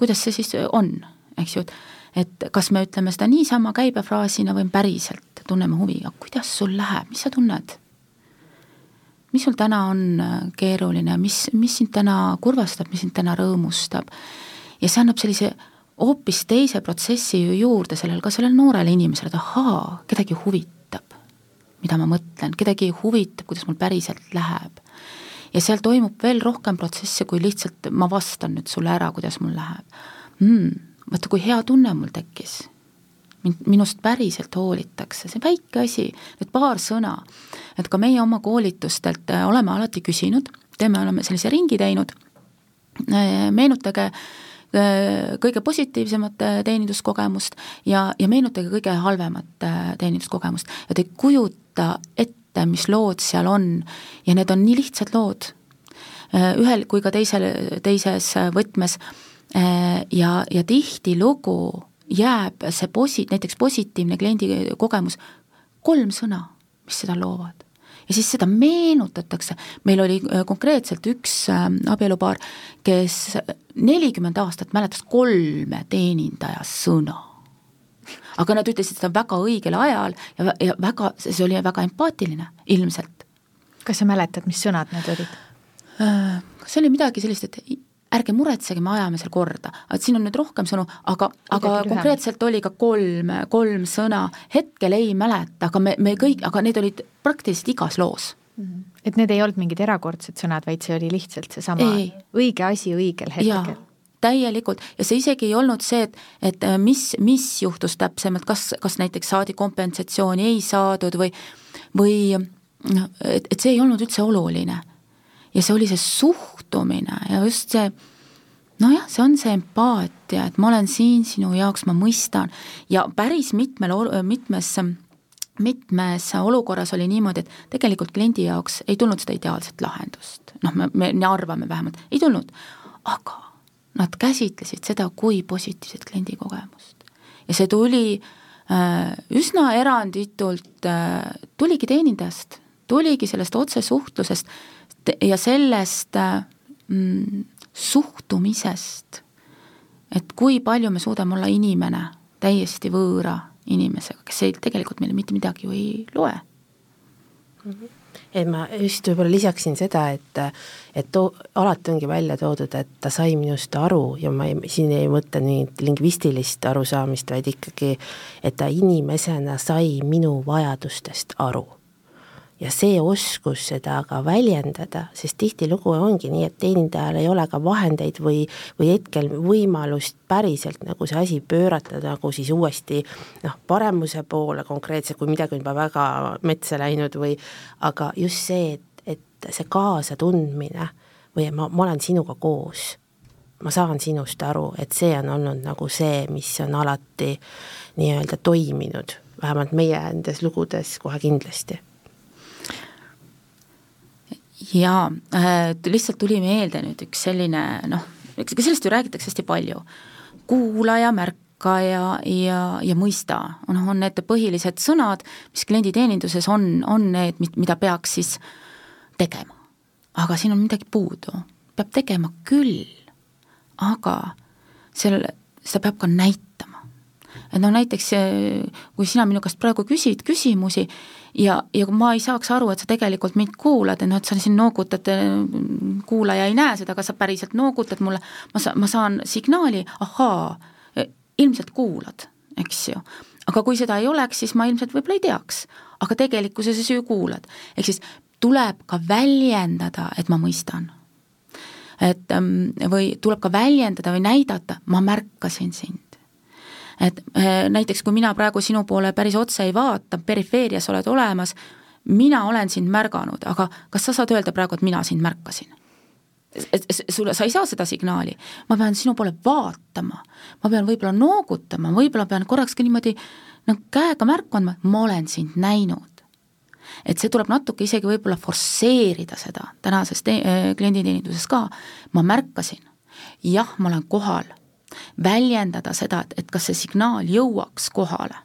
kuidas see siis on, eks ju, et et kas me ütleme seda niisama käibefraasina või päriselt tunneme huvi, aga kuidas sul läheb, mis sa tunned? mis sul täna on äh, keeruline, mis, mis sind täna kurvastab, mis sind täna rõõmustab? ja see annab sellise hoopis teise protsessi ju juurde sellele, ka sellele noorele inimesele, et ahaa, kedagi huvitab, mida ma mõtlen, kedagi huvitab, kuidas mul päriselt läheb. ja seal toimub veel rohkem protsesse, kui lihtsalt ma vastan nüüd sulle ära, kuidas mul läheb mm vaata, kui hea tunne mul tekkis. mind, minust päriselt hoolitakse, see väike asi, need paar sõna. et ka meie oma koolitustelt äh, oleme alati küsinud, teeme, oleme sellise ringi teinud, äh, meenutage äh, kõige positiivsemat teeninduskogemust ja, ja meenutage kõige halvemat teeninduskogemust. Ja te ei kujuta ette, mis lood seal on. Ja need on nii lihtsad lood, ühel kui ka teisel, teises võtmes ja, ja tihtilugu jääb see posi-, näiteks positiivne kliendi kogemus, kolm sõna, mis seda loovad. ja siis seda meenutatakse, meil oli äh, konkreetselt üks äh, abielupaar, kes nelikümmend aastat mäletas kolme teenindaja sõna. aga nad ütlesid seda väga õigel ajal ja, ja väga, see oli väga empaatiline ilmselt. kas sa mäletad, mis sõnad need olid? see oli midagi sellist, et ärge muretsege, me ajame seal korda, et siin on nüüd rohkem sõnu, aga, aga konkreetselt oli ka kolm, kolm sõna, hetkel ei mäleta, aga me, me kõik, aga need olid praktiliselt igas loos. Mhm. et need ei olnud mingid erakordsed sõnad, vaid see oli lihtsalt seesama õige asi õigel hetkel. täielikult. Ja see isegi ei olnud see, et, et äh, mis, mis juhtus täpsemalt, kas, kas näiteks saadi kompensatsiooni, ei saadud või, või noh, et, et see ei olnud üldse oluline. Ja see oli see suhtumine ja just see nojah, see on see empaatia, et ma olen siin sinu jaoks, ma mõistan. Ja päris mitmel, mitmes mitmes olukorras oli niimoodi, et tegelikult kliendi jaoks ei tulnud seda ideaalset lahendust, noh, me, me, me arvame vähemalt, ei tulnud, aga nad käsitlesid seda kui positiivset kliendikogemust. ja see tuli äh, üsna eranditult äh,, tuligi teenindajast, tuligi sellest otsesuhtlusest ja sellest äh, mm, suhtumisest, et kui palju me suudame olla inimene täiesti võõra inimesega, kes ei, tegelikult meile mitte midagi ju ei loe mm. -hmm et ma just võib-olla lisaksin seda, et, et too, alati ongi välja toodud, et ta sai minust aru ja ma ei, siin ei mõtle nüüd lingvistilist arusaamist, vaid ikkagi, et ta inimesena sai minu vajadustest aru ja see oskus seda ka väljendada, sest tihtilugu ongi nii, et teenindajal ei ole ka vahendeid või, või hetkel võimalust päriselt nagu see asi pöörata nagu siis uuesti noh, paremuse poole konkreetselt, kui midagi on juba väga metsa läinud või aga just see, et, et see kaasatundmine või ma, ma olen sinuga koos, ma saan sinust aru, et see on olnud nagu see, mis on alati nii-öelda toiminud, vähemalt meie nendes lugudes kohe kindlasti jaa äh,, lihtsalt tuli meelde nüüd üks selline noh, eks sellest ju räägitakse hästi palju, kuulaja, märkaja ja, ja mõista, noh, on need põhilised sõnad, mis klienditeeninduses on, on need, mida peaks siis tegema. aga siin on midagi puudu, peab tegema küll, aga seal, seda peab ka näitama. et noh, näiteks kui sina minu käest praegu küsid küsimusi, ja, ja kui ma ei saaks aru, et sa tegelikult mind kuulad, et noh, et sa siin noogutad, kuulaja ei näe seda, aga sa päriselt noogutad mulle, ma sa-, ma saan signaali, ahaa, ilmselt kuulad, eks ju. aga kui seda ei oleks, siis ma ilmselt võib-olla ei teaks. aga tegelikkuses ju kuulad. ehk siis tuleb ka väljendada, et ma mõistan. et ähm, või tuleb ka väljendada või näidata, ma märkasin sind et äh, näiteks kui mina praegu sinu poole päris otse ei vaata, perifeerias oled olemas, mina olen sind märganud, aga kas sa saad öelda praegu, et mina sind märkasin? et sulle, sa ei saa seda signaali, ma pean sinu poole vaatama, ma pean võib-olla noogutama, võib-olla pean korraks ka niimoodi noh, käega märku andma, ma olen sind näinud. et see tuleb natuke isegi võib-olla forsseerida seda tänases te-, äh, klienditeeninduses ka, ma märkasin, jah, ma olen kohal väljendada seda, et, et kas see signaal jõuaks kohale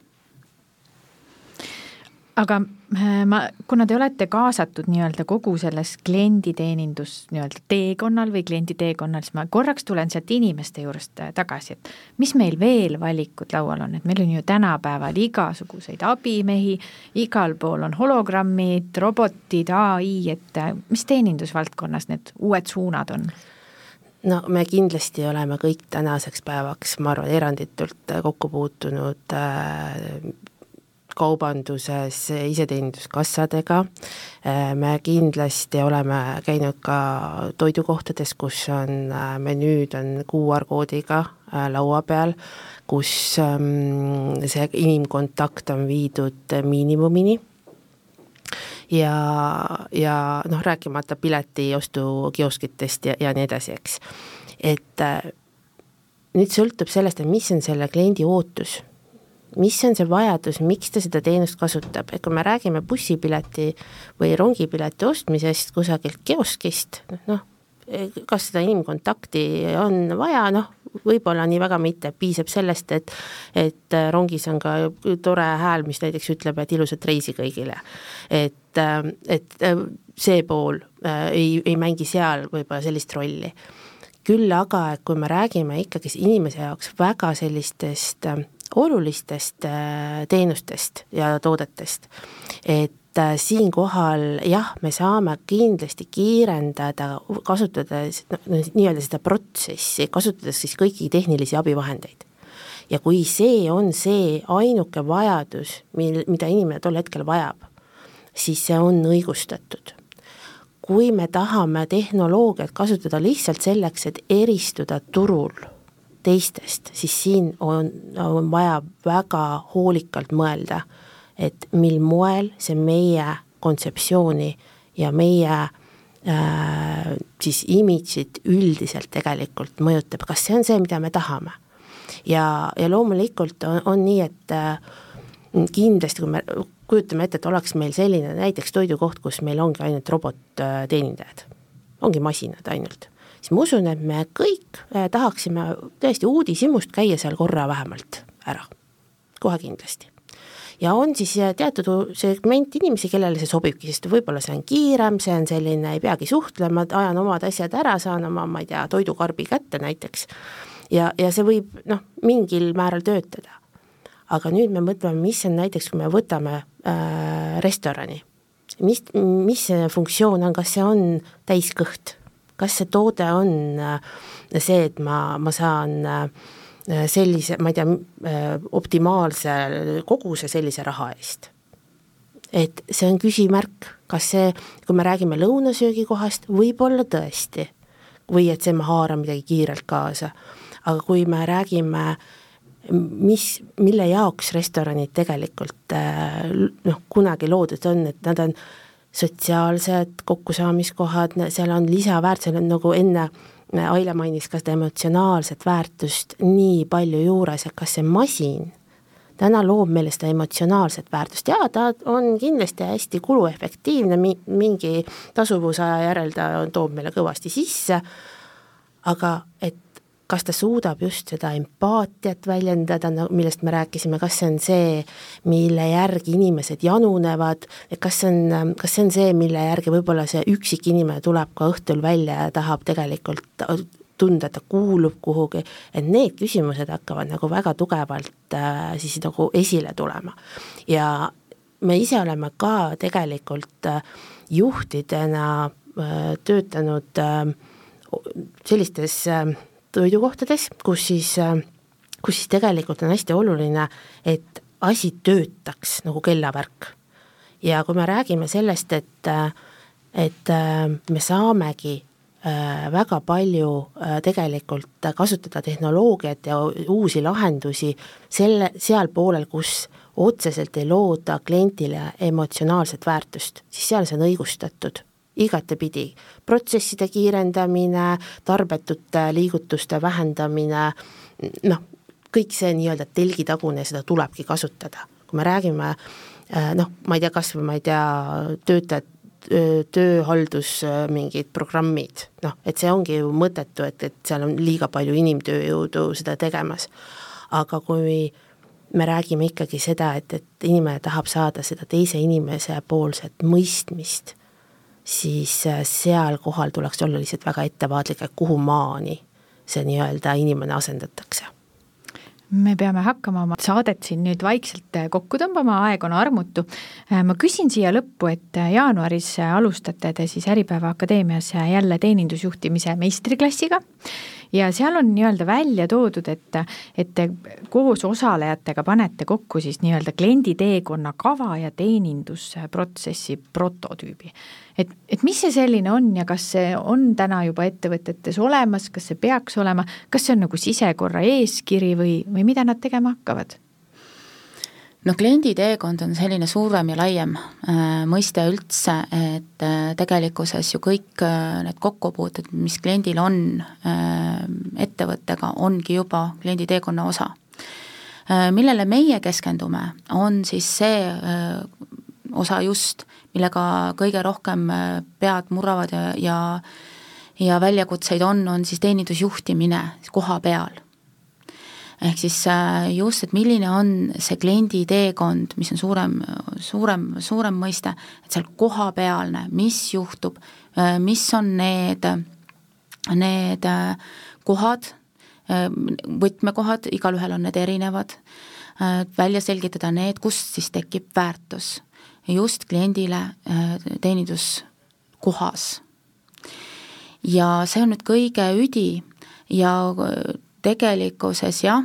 aga äh, ma, kuna te olete kaasatud nii-öelda kogu selles klienditeenindus nii-öelda teekonnal või kliendi teekonnal, siis ma korraks tulen sealt inimeste juurest äh, tagasi, et mis meil veel valikud laual on, et meil on ju tänapäeval igasuguseid abimehi, igal pool on hologrammid, robotid, ai, et äh, mis teenindusvaldkonnas need uued suunad on? No me kindlasti oleme kõik tänaseks päevaks, ma arvan, eranditult kokku puutunud äh, kaubanduses iseteeninduskassadega, äh, me kindlasti oleme käinud ka toidukohtades, kus on äh, menüüd on QR-koodiga laua peal, kus ähm, see inimkontakt on viidud miinimumini ja, ja noh, rääkimata piletiostu-kioskitest ja, ja nii edasi, eks. et äh, nüüd sõltub sellest, et mis on selle kliendi ootus mis on see vajadus, miks ta seda teenust kasutab, et kui me räägime bussipileti või rongipileti ostmisest kusagilt kioskist, noh, kas seda inimkontakti on vaja, noh, võib-olla nii väga mitte, piisab sellest, et et rongis on ka tore hääl, mis näiteks ütleb, et ilusat reisi kõigile. et, et see pool äh, ei, ei mängi seal võib-olla sellist rolli. küll aga, et kui me räägime ikkagi inimese jaoks väga sellistest äh, olulistest äh, teenustest ja toodetest, et äh, siinkohal jah, me saame kindlasti kiirendada, kasutades no, nii-öelda seda protsessi, kasutades siis kõiki tehnilisi abivahendeid. ja kui see on see ainuke vajadus, mil, mida inimene tol hetkel vajab, siis see on õigustatud. kui me tahame tehnoloogiat kasutada lihtsalt selleks, et eristuda turul teistest, siis siin on, on vaja väga hoolikalt mõelda et mil moel see meie kontseptsiooni ja meie äh, siis imidžit üldiselt tegelikult mõjutab, kas see on see, mida me tahame. ja, ja loomulikult on, on nii, et äh, kindlasti, kui me kujutame ette, et oleks meil selline näiteks toidukoht, kus meil ongi ainult robotteenindajad, ongi masinad ainult, siis ma usun, et me kõik äh, tahaksime tõesti uudishimust käia seal korra vähemalt ära, kohe kindlasti ja on siis äh, teatud segment inimesi, kellele see sobibki, sest võib-olla see on kiirem, see on selline, ei peagi suhtlema, ajan omad asjad ära, saan oma, ma ei tea, toidukarbi kätte näiteks. ja, ja see võib noh, mingil määral töötada. Aga nüüd me mõtleme, mis on näiteks, kui me võtame äh, restorani, mis, mis see funktsioon on, kas see on täiskõht, kas see toode on äh, see, et ma, ma saan äh, Äh, sellise, ma ei tea, äh, optimaalse koguse sellise raha eest. et see on küsimärk, kas see, kui me räägime lõunasöögikohast, võib-olla tõesti, või et see ma haaran midagi kiirelt kaasa, aga kui me räägime mis, mille jaoks restoranid tegelikult äh, noh, kunagi loodud on, et nad on sotsiaalsed kokkusaamiskohad, seal on lisaväärt, seal on nagu enne Aile mainis ka seda emotsionaalset väärtust nii palju juures, et kas see masin täna loob meile seda emotsionaalset väärtust, jaa, ta on kindlasti hästi kuluefektiivne, mingi tasuvusaja järel ta toob meile kõvasti sisse, aga et kas ta suudab just seda empaatiat väljendada, no millest me rääkisime, kas see on see, mille järgi inimesed janunevad, et kas see on, kas see on see, mille järgi võib-olla see üksik inimene tuleb ka õhtul välja ja tahab tegelikult tunda, et ta kuulub kuhugi, et need küsimused hakkavad nagu väga tugevalt äh, siis nagu esile tulema. ja me ise oleme ka tegelikult äh, juhtidena äh, töötanud äh, sellistes äh, toidukohtades, kus siis, kus siis tegelikult on hästi oluline, et asi töötaks nagu kellavärk. ja kui me räägime sellest, et, et me saamegi äh, väga palju äh, tegelikult kasutada tehnoloogiat ja uusi lahendusi selle, seal poolel, kus otseselt ei looda kliendile emotsionaalset väärtust, siis seal see on õigustatud igatepidi. protsesside kiirendamine, tarbetute liigutuste vähendamine, noh, kõik see nii-öelda telgitagune, seda tulebki kasutada. kui me räägime äh, noh, ma ei tea, kas või ma ei tea, töötajad, tööhaldus mingid programmid, noh, et see ongi ju mõttetu, et, et seal on liiga palju inimtööjõudu seda tegemas. aga kui me räägime ikkagi seda, et, et inimene tahab saada seda teise inimese poolset mõistmist siis äh, seal kohal tuleks olla lihtsalt väga ettevaatlik, et kuhu maani see nii-öelda inimene asendatakse me peame hakkama oma saadet siin nüüd vaikselt äh, kokku tõmbama, aeg on armutu. Äh, ma küsin siia lõppu, et jaanuaris alustate te siis Äripäeva Akadeemias jälle teenindusjuhtimise meistriklassiga ja seal on nii-öelda välja toodud, et, et te koos osalejatega panete kokku siis nii-öelda kliendi teekonna kava ja teenindusprotsessi prototüübi. Et, et mis see selline on ja kas see on täna juba ettevõtetes olemas, kas see peaks olema, kas see on nagu sisekorra eeskiri või, või mida nad tegema hakkavad? noh, kliendi teekond on selline suurem ja laiem äh, mõiste üldse, et äh, tegelikkuses ju kõik äh, need kokkupuuted, mis kliendil on äh, ettevõttega, ongi juba kliendi teekonna osa äh,. millele meie keskendume, on siis see äh, osa just, millega kõige rohkem äh, pead murravad ja, ja ja väljakutseid on, on siis teenindusjuhtimine koha peal. Ehk siis äh, just, et milline on see kliendi teekond, mis on suurem, suurem, suurem mõiste, et seal kohapealne, mis juhtub, äh, mis on need, need kohad, võtmekohad, igalühel on need erinevad, välja selgitada need, kust siis tekib väärtus just kliendile teeninduskohas. ja see on nüüd kõige üdi ja tegelikkuses jah,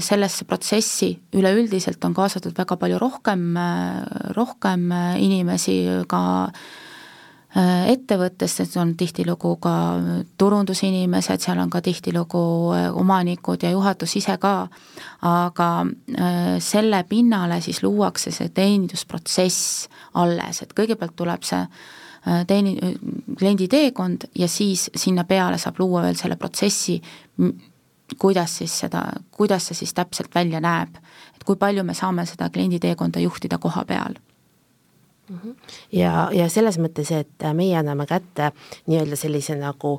sellesse protsessi üleüldiselt on kaasatud väga palju rohkem, rohkem inimesi ka äh, Äh, ettevõttes, et on tihtilugu ka turundusinimesed, seal on ka tihtilugu äh, omanikud ja juhatus ise ka, aga äh, selle pinnale siis luuakse see teenindusprotsess alles, et kõigepealt tuleb see teeni-, kliendi teekond ja siis sinna peale saab luua veel selle protsessi, kuidas siis seda, kuidas see siis täpselt välja näeb. et kui palju me saame seda kliendi teekonda juhtida koha peal ja, ja selles mõttes, et meie anname kätte nii-öelda sellise nagu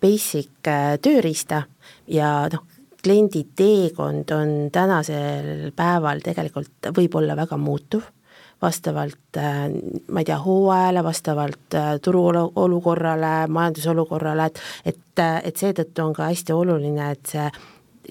basic äh, tööriista ja noh, kliendi teekond on tänasel päeval tegelikult võib-olla väga muutuv, vastavalt äh, ma ei tea, hooajale, vastavalt äh, turuolukorrale, majandusolukorrale, et et, et seetõttu on ka hästi oluline, et see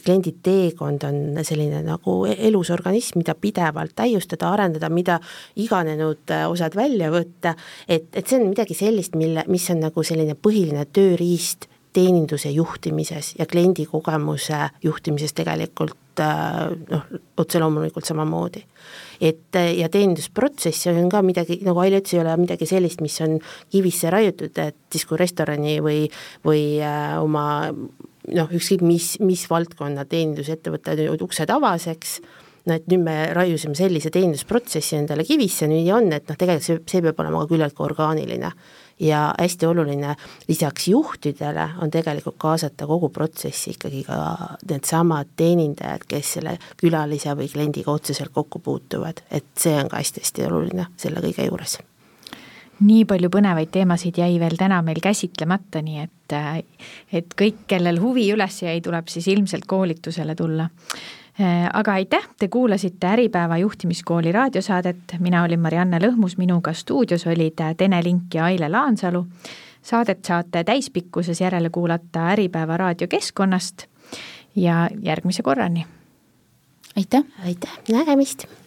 kliendi teekond on selline nagu elus organism, mida pidevalt täiustada, arendada, mida iganenud äh, osad välja võtta, et, et see on midagi sellist, mille, mis on nagu selline põhiline tööriist teeninduse juhtimises ja kliendi kogemuse juhtimises tegelikult äh, noh, otse loomulikult samamoodi. et ja teenindusprotsess on ka midagi, nagu Aili ütles, ei ole midagi sellist, mis on kivisse raiutud, et siis kui restorani või, või äh, oma noh, ükskõik mis, mis valdkonna teenindusettevõte nüüd uksed avas, eks, no et nüüd me raiusime sellise teenindusprotsessi endale kivisse, nii on, et noh, tegelikult see, see peab olema ka küllaltki orgaaniline. ja hästi oluline lisaks juhtidele on tegelikult kaasata kogu protsessi ikkagi ka needsamad teenindajad, kes selle külalise või kliendiga otseselt kokku puutuvad, et see on ka hästi-hästi oluline selle kõige juures nii palju põnevaid teemasid jäi veel täna meil käsitlemata, nii et, et kõik, kellel huvi üles jäi, tuleb siis ilmselt koolitusele tulla. aga aitäh, te kuulasite Äripäeva juhtimiskooli raadiosaadet, mina olin Marianne Lõhmus, minuga stuudios olid Tene Link ja Aile Laansalu. saadet saate täispikkuses järele kuulata Äripäeva raadiokeskkonnast ja järgmise korrani. aitäh! aitäh, nägemist!